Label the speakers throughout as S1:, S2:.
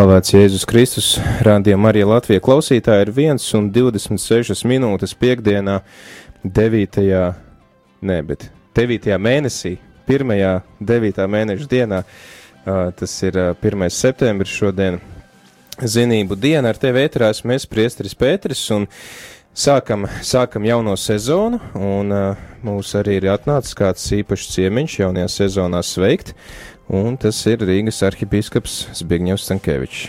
S1: Slavēts Jēzus Kristus, rādījuma arī Latvija klausītāji ir 1 un 26 minūtes piekdienā 9. ne, bet 9. mēnesī, 1. 9. mēneša dienā, tas ir 1. septembris šodien, zinību diena, ar tevi ēterās mēs priesteris Pēteris un sākam, sākam jauno sezonu, un mūs arī ir atnācis kāds īpašs ciemiņš jaunajā sezonā sveikt un tas ir Rīgas arhibīskaps Zbigņevs Stankevičs.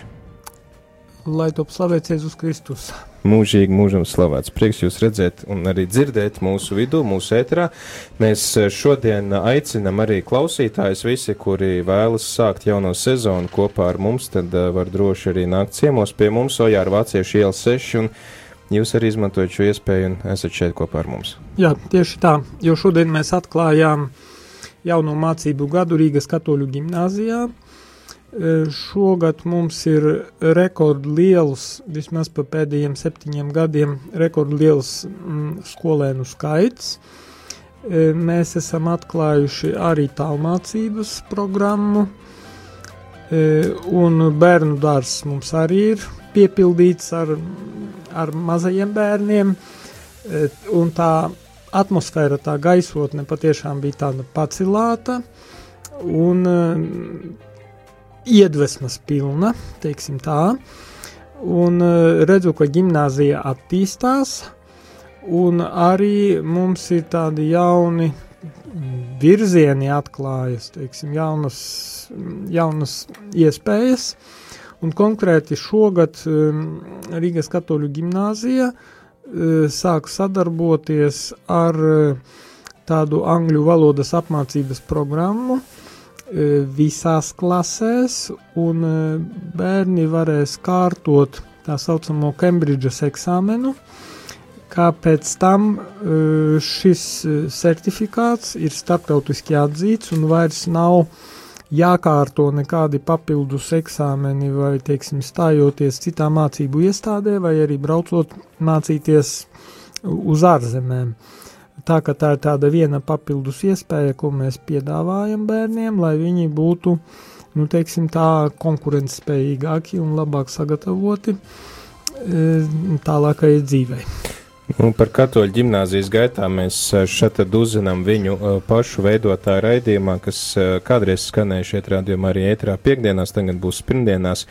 S2: Lai top slavēts Jēzus Kristus.
S1: Mūžīgi mūžam slavēts. Prieks jūs redzēt un arī dzirdēt mūsu vidū, mūsu ēterā. Mēs eh, šodien aicinam arī klausītājus visi, kuri vēlas sākt jauno sezonu kopā ar mums, tad eh, var droši arī nākt ciemos pie mums, Ojāra Vāciešu iela 6, un jūs arī izmantojat šo iespēju un esat šeit kopā ar mums.
S2: Jā, tieši tā, jo šodien mēs atklājām uh, jauno mācību gadu Rīgas katoļu gimnāzijā. E, šogad mums ir rekordliels, vismaz pa pēdējiem septiņiem gadiem, rekordliels mm, skolēnu skaits. E, mēs esam atklājuši arī tālmācības programmu, e, un bērnu dārzs mums arī ir piepildīts ar, ar mazajiem bērniem, un tā atmosfēra, tā gaisotne patiešām bija tāda pacilāta un uh, iedvesmas pilna, teiksim tā. Un uh, redzu, ka gimnāzija attīstās, un arī mums ir tādi jauni virzieni atklājas, teiksim, jaunas, jaunas iespējas. Un konkrēti šogad um, Rīgas katoļu gimnāzija uh, Eh, sāku sadarboties ar eh, tādu angļu valodas apmācības programmu eh, visās klasēs, un bērni varēs kārtot tā saucamo Kembridžas eksāmenu, kā pēc tam šis certifikāts ir starptautiski atzīts un vairs nav uh, jākārto nekādi papildus eksāmeni vai, teiksim, stājoties citā mācību iestādē vai arī braucot mācīties uz ārzemēm. Tā ka tā ir tāda viena papildus iespēja, ko mēs piedāvājam bērniem, lai viņi būtu, nu, teiksim, tā konkurentspējīgāki un labāk sagatavoti e, tālākajai dzīvei.
S1: Nu, par katoļu ģimnāzijas gaitā mēs eh, šeit uzzinām viņu uh, pašu veidotā raidījumā, kas uh, kādreiz skanēja šeit rādījumā arī ētrā piekdienās, tagad būs pirmdienās.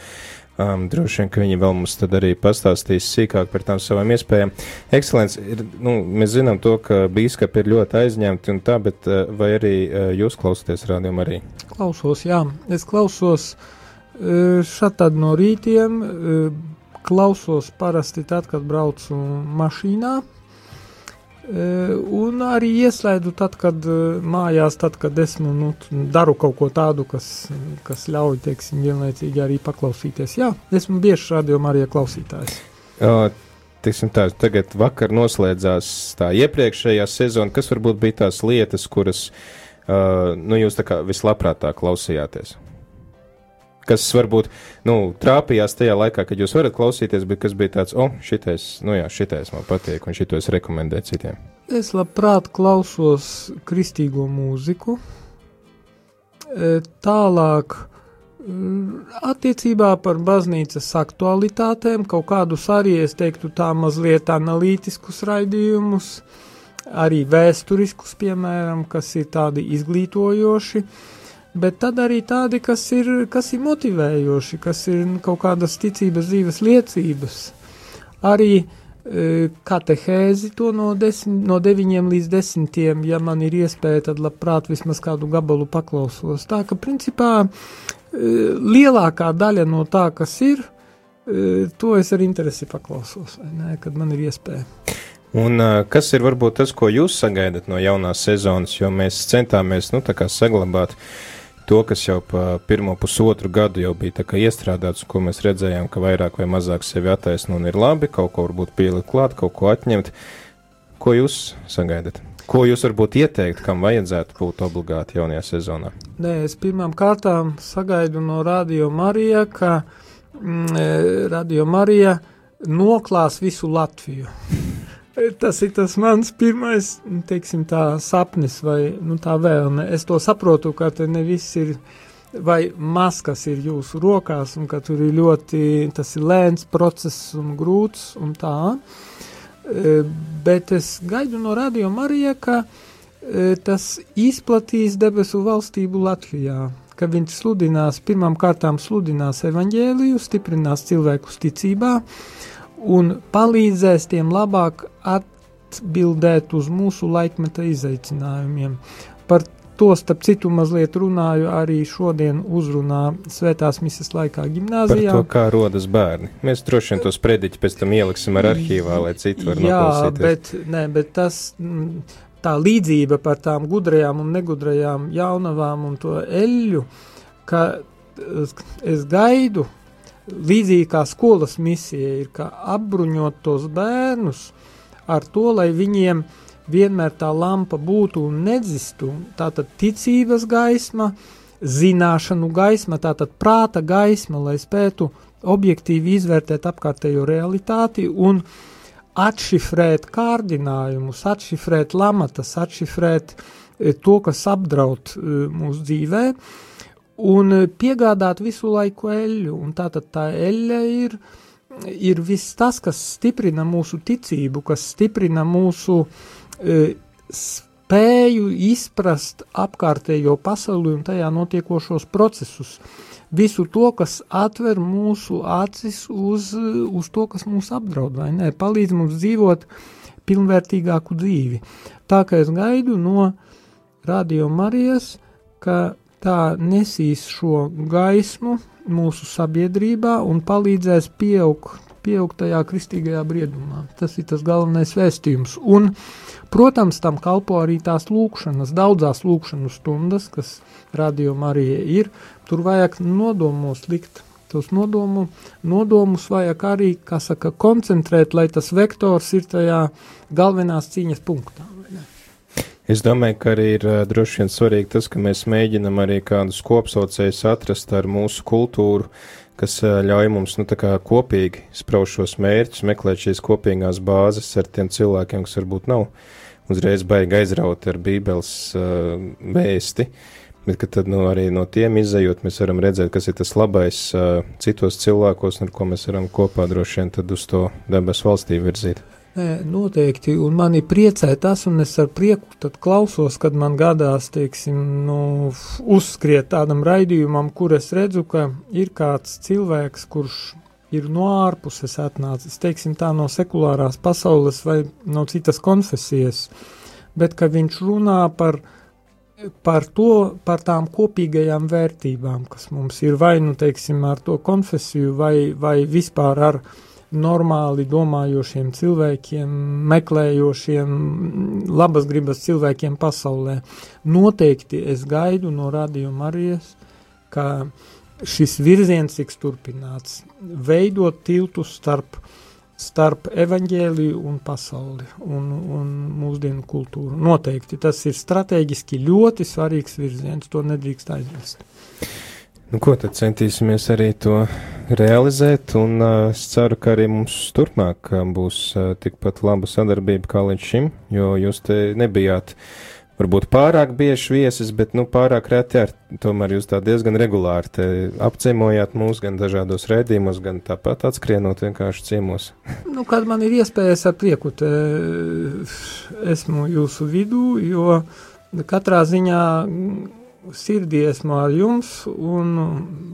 S1: Um, droši vien, ka viņi vēl mums tad arī pastāstīs sīkāk par tām savām iespējām. Ekscelents, ir, nu, mēs zinām to, ka bīskapi ir ļoti aizņemti un tā, bet vai arī jūs klausāties rādījumu arī?
S2: Klausos, jā. Es klausos uh, šat tad no rītiem. Klausos parasti tad, kad braucu mašīnā. E, un arī ieslēdzu tad, kad e, mājās, tad, kad esmu, nu, daru kaut ko tādu, kas, kas ļauj, teiksim, vienlaicīgi arī paklausīties. Jā, esmu bieži rādījumā arī klausītājs.
S1: Uh, teiksim tā, tagad vakar noslēdzās tā iepriekšējā sezona. Kas varbūt bija tās lietas, kuras, uh, nu, jūs tā kā vislabprātāk klausījāties? Kas varbūt nu, trāpījās tajā laikā, kad jūs varat klausīties, bet kas bija tāds, oh, šitais, nu jā, šitais man patīk, un šito es rekomendēju citiem.
S2: Es labprāt klausos kristīgo mūziku. E, tālāk, attiecībā par baznīcas aktualitātēm, kaut kādus arī, es teiktu, tā mazliet analītiskus raidījumus, arī vēsturiskus, piemēram, kas ir tādi izglītojoši. Uh, bet tad arī tādi, kas ir, kas ir motivējoši, kas ir kaut kādas ticības dzīves liecības. Arī e, katehēzi to no, desmit, no 9 līdz 10, ja man ir iespēja, tad labprāt vismaz kādu gabalu paklausos. Tā ka principā e, lielākā daļa no tā, kas ir, e, to es ar interesi paklausos, ne, kad man ir iespēja.
S1: Un kas ir varbūt tas, ko jūs sagaidat no jaunās sezonas, jo mēs centāmies, nu, saglabāt uh, to, kas jau pa pirmo pusotru gadu jau bija iestrādāts, ko mēs redzējām, ka vairāk vai mazāk sevi attaisno un ir labi, kaut ko varbūt pielikt klāt, kaut ko atņemt. Ko jūs sagaidat? Ko jūs varbūt ieteikt, kam vajadzētu būt obligāti jaunajā sezonā?
S2: Nē, es pirmām kārtām sagaidu no Radio Marija, ka mm, e, Radio Marija noklās visu Latviju. Tas ir tas mans pirmais, teiksim, tā sapnis vai nu, tā vēlme. Es to saprotu, ka te ne viss ir vai maz kas ir jūsu rokās, un ka tur ir ļoti, tas ir lēns process un grūts un tā. E, bet es gaidu no Radio Marija, ka e, tas izplatīs debesu valstību Latvijā, ka viņš sludinās, pirmām kārtām sludinās evaņģēliju, stiprinās cilvēkus ticībā un palīdzēs tiem labāk atbildēt uz mūsu laikmeta izaicinājumiem. Par to, starp citu, mazliet runāju arī šodien uzrunā Svētās misijas laikā gimnāzijā.
S1: Par to, kā rodas bērni. Mēs droši vien tos prediķi pēc tam ieliksim ar arhīvā, lai citi var Jā, noklausīties.
S2: bet, ne, bet tas, tā līdzība par tām gudrajām un negudrajām jaunavām un to eļļu, ka es gaidu, līdzīgi kā skolas misija ir, ka apbruņot tos bērnus ar to, lai viņiem vienmēr tā lampa būtu un nedzistu, tātad ticības gaisma, zināšanu gaisma, tātad prāta gaisma, lai spētu objektīvi izvērtēt apkārtējo realitāti un atšifrēt kārdinājumus, atšifrēt lamatas, atšifrēt e, to, kas apdraud e, mūsu dzīvē, un piegādāt visu laiku eļļu, un tātad tā eļļa ir, ir viss tas, kas stiprina mūsu ticību, kas stiprina mūsu E, spēju izprast apkārtējo pasauli un tajā notiekošos procesus. Visu to, kas atver mūsu acis uz, uz to, kas mūs apdraud, vai ne? Palīdz mums dzīvot pilnvērtīgāku dzīvi. Tā kā es gaidu no Radio Marijas, ka tā nesīs šo gaismu mūsu sabiedrībā un palīdzēs pieaugt, pieaugt tajā kristīgajā briedumā. Tas ir tas galvenais vēstījums. Un Protams, tam kalpo arī tās lūkšanas, daudzās lūkšanu stundas, kas radījumā arī ir. Tur vajag nodomos likt tos nodomu, nodomus vajag arī, kā saka, koncentrēt, lai tas vektors ir tajā galvenās cīņas punktā.
S1: Es domāju, ka arī ir droši vien svarīgi tas, ka mēs mēģinam arī kādus kopsaucējus atrast ar mūsu kultūru, kas ļauj mums, nu, kopīgi sprauž šos mērķus, meklēt šīs kopīgās bāzes ar tiem cilvēkiem, kas varbūt nav uzreiz baigi aizraut ar bībeles uh, vēsti, bet tad nu, arī no tiem izējot, mēs varam redzēt, kas ir tas labais uh, citos cilvēkos, ar ko mēs varam kopā droši vien uz to debesu valstību virzīt.
S2: Nē, noteikti, un mani priecē tas, un es ar prieku klausos, kad man gadās, teiksim, nu, uzskriet tādam raidījumam, kur es redzu, ka ir kāds cilvēks, kurš ir no ārpuses atnācis, teiksim tā no sekulārās pasaules vai no citas konfesijas, bet ka viņš runā par, par to, par tām kopīgajām vērtībām, kas mums ir vai, nu, teiksim, ar to konfesiju vai, vai vispār ar normāli domājošiem cilvēkiem, meklējošiem labas gribas cilvēkiem pasaulē. Noteikti es gaidu no Radio Marijas, ka šis virziens tiks turpināts, veidot tiltu starp, starp evaņģēliju un pasauli un, un mūsdienu kultūru. Noteikti tas ir strateģiski ļoti svarīgs virziens, to nedrīkst aizmirst.
S1: Nu, ko tad centīsimies arī to realizēt, un uh, es ceru, ka arī mums turpmāk būs uh, tikpat laba sadarbība kā līdz šim, jo jūs te nebijāt varbūt pārāk bieži viesis, bet nu, pārāk reti ar tomēr jūs tā diezgan regulāri apciemojāt mūs gan dažādos rēdījumos, gan tāpat atskrienot vienkārši ciemos.
S2: nu, kad man ir iespējas ar prieku te esmu jūsu vidū, jo katrā ziņā sirdī esmu ar jums un,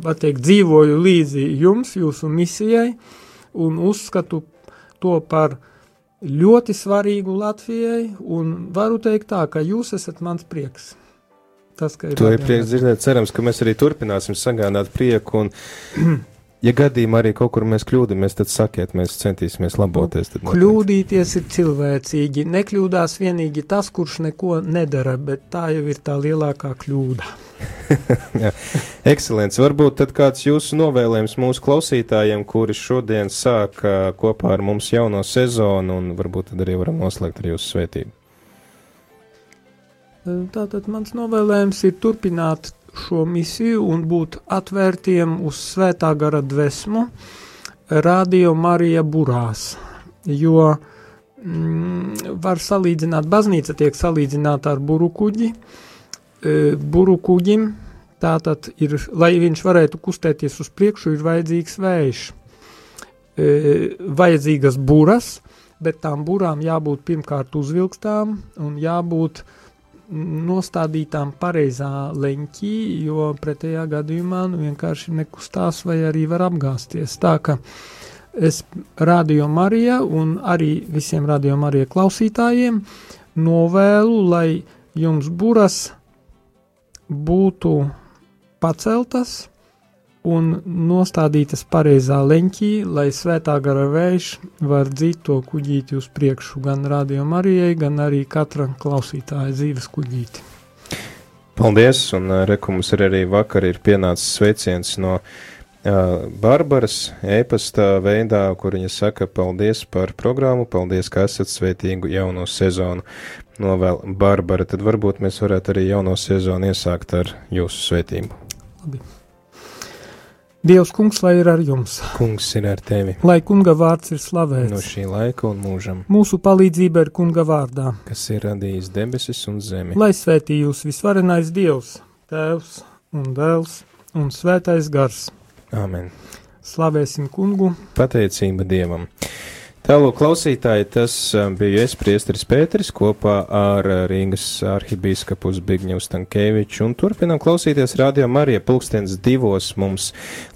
S2: var teikt, dzīvoju līdzi jums, jūsu misijai un uzskatu to par ļoti svarīgu Latvijai, un varu teikt tā, ka jūs esat mans prieks.
S1: Tas, ka ir. To ir prieks dzirdēt, cerams, ka mēs arī turpināsim sagādāt prieku, un, ja gadījumā arī kaut kur mēs kļūdāmies, tad sakiet, mēs centīsimies laboties.
S2: Nu, kļūdīties ir cilvēcīgi, nekļūdās vienīgi tas, kurš neko nedara, bet tā jau ir tā lielākā kļūda.
S1: Ekscelents. Varbūt tad kāds jūsu novēlējums mūsu klausītājiem, kuri šodien sāk kopā ar mums jauno sezonu, un varbūt tad arī varam noslēgt ar jūsu svētību.
S2: Tātad mans novēlējums ir turpināt šo misiju un būt atvērtiem uz svētā gara dvēsmu, radio Marija burās, jo mm, var salīdzināt, baznīca tiek salīdzināta ar burukuģi, uh, E, buru kuģim, Tātad, ir, lai viņš varētu kustēties uz priekšu, ir vajadzīgs vējš, e, vajadzīgas buras, bet tām burām jābūt pirmkārt uzvilktām un jābūt nostādītām pareizā leņķī, jo pretējā gadījumā nu, vienkārši nekustās vai arī var apgāsties. Tā ka es Radio Marija un arī visiem Radio Marija klausītājiem novēlu, lai jums buras būtu paceltas un nostādītas pareizā leņķī, lai svētā gara vējš var dzīt to kuģīti uz priekšu gan Radio Marijai, gan arī katra klausītāja dzīves kuģīti.
S1: Paldies, un rekums ir arī vakar ir pienācis sveiciens no uh, Barbaras e-pasta veidā, kur viņa saka paldies par programmu, paldies, ka esat sveitīgu jauno sezonu. Novēl Barbara, tad varbūt mēs varētu arī jauno sezonu iesākt ar jūsu sveitību.
S2: Labi. Dievs, kungs, lai ir ar jums.
S1: Kungs ir ar tevi.
S2: Lai kunga vārds ir slavēts.
S1: No šī laika un mūžam.
S2: Mūsu palīdzība ir kunga vārdā.
S1: Kas ir radījis debesis un zemi.
S2: Lai svētī jūs visvarenais Dievs, Tēvs un Dēls un Svētais Gars.
S1: Āmen.
S2: Slavēsim kungu.
S1: Pateicība Dievam. Tālūk, klausītāji, tas bija es, Priesteris Pēteris, kopā ar Rīgas arhibīskapu Zbigņu Stankēviču, un turpinam klausīties Radio Marija pulkstens divos mums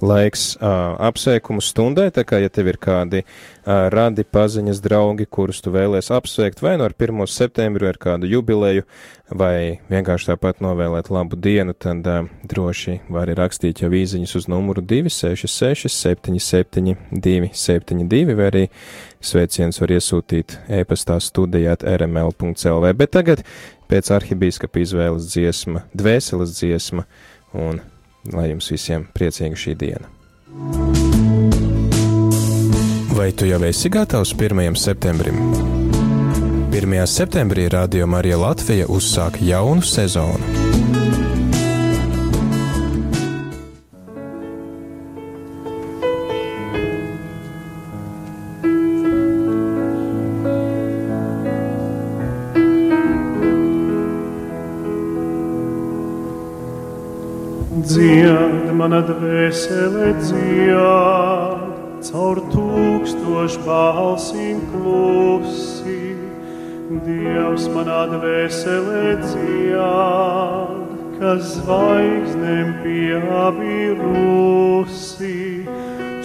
S1: laiks uh, apsveikumu stundai, tā kā, ja tev ir kādi uh, radi paziņas draugi, kurus tu vēlies apsveikt, vai no ar 1. septembru ar kādu jubileju, vai vienkārši tāpat novēlēt labu dienu, tad uh, droši vari rakstīt jau īziņas uz numuru 266 77 272, vai arī sveiciens var iesūtīt e-pastā studijāt rml.lv, bet tagad pēc arhibīskapa izvēles dziesma, dvēseles dziesma, un lai jums visiem priecīga šī diena. Vai tu jau esi gatavs 1. septembrim? 1. septembrī Radio Marija Latvija uzsāk jaunu sezonu.
S3: Dzied, mana dvēsele dzied, caur tūkstošu balsīm klusi. Dievs manā dvēselē dzied, kas zvaigznēm pieabirusi.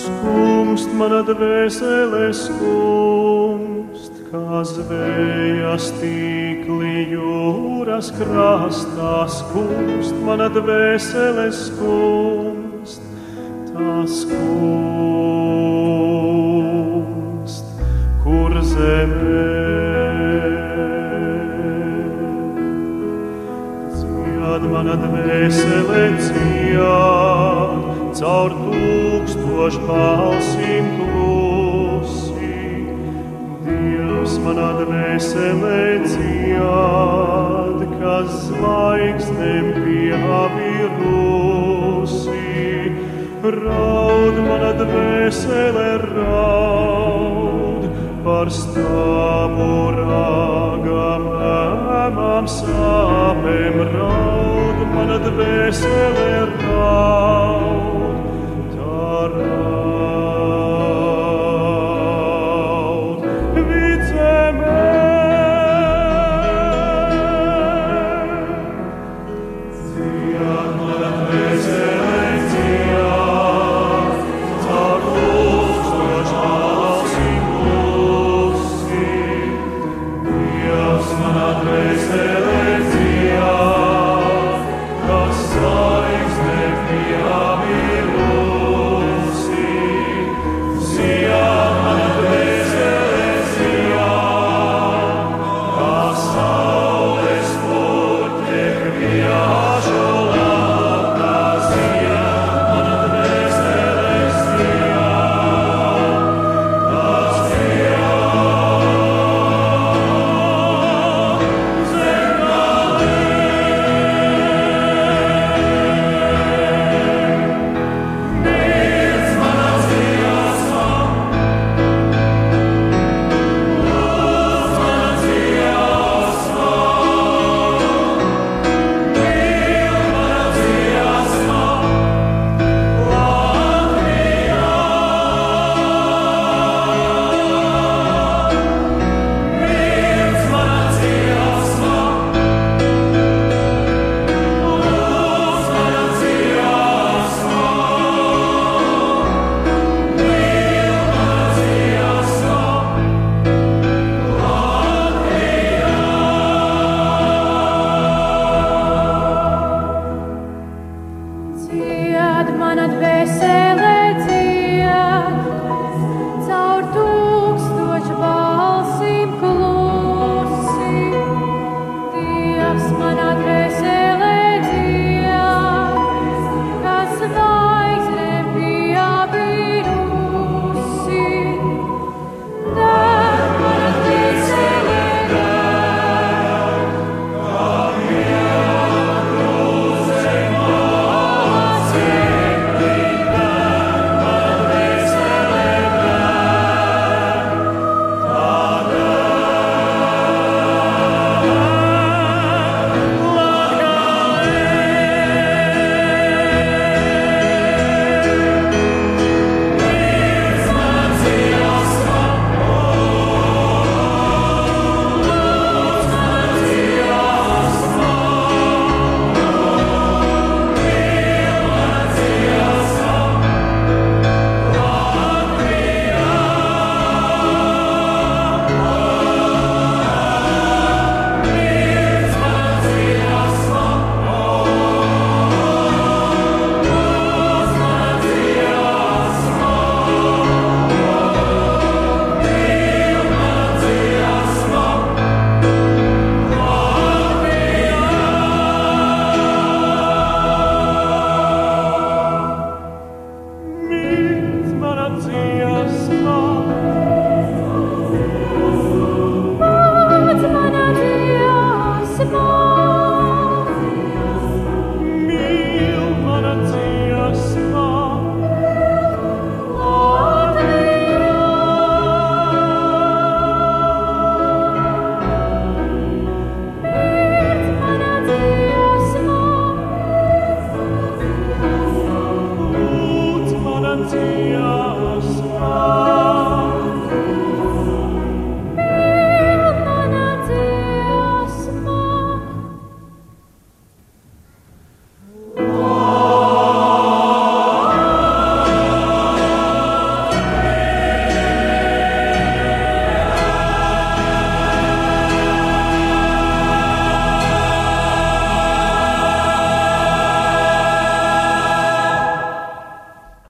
S3: Skumst mana dvēselē skumst, kā zvējas tīkli jūras krastā skumst, mana dvēsele skumst, tā skumst, kur zemē. Dzied mana dvēsele dzied, caur tūkstošu balsīm klusi. Manā dvēselē dzied, kas zvaigznēm pieabirusi. Raud manā dvēselē raud par stāvu rāgam, ēmām sāpēm raud manā dvēselē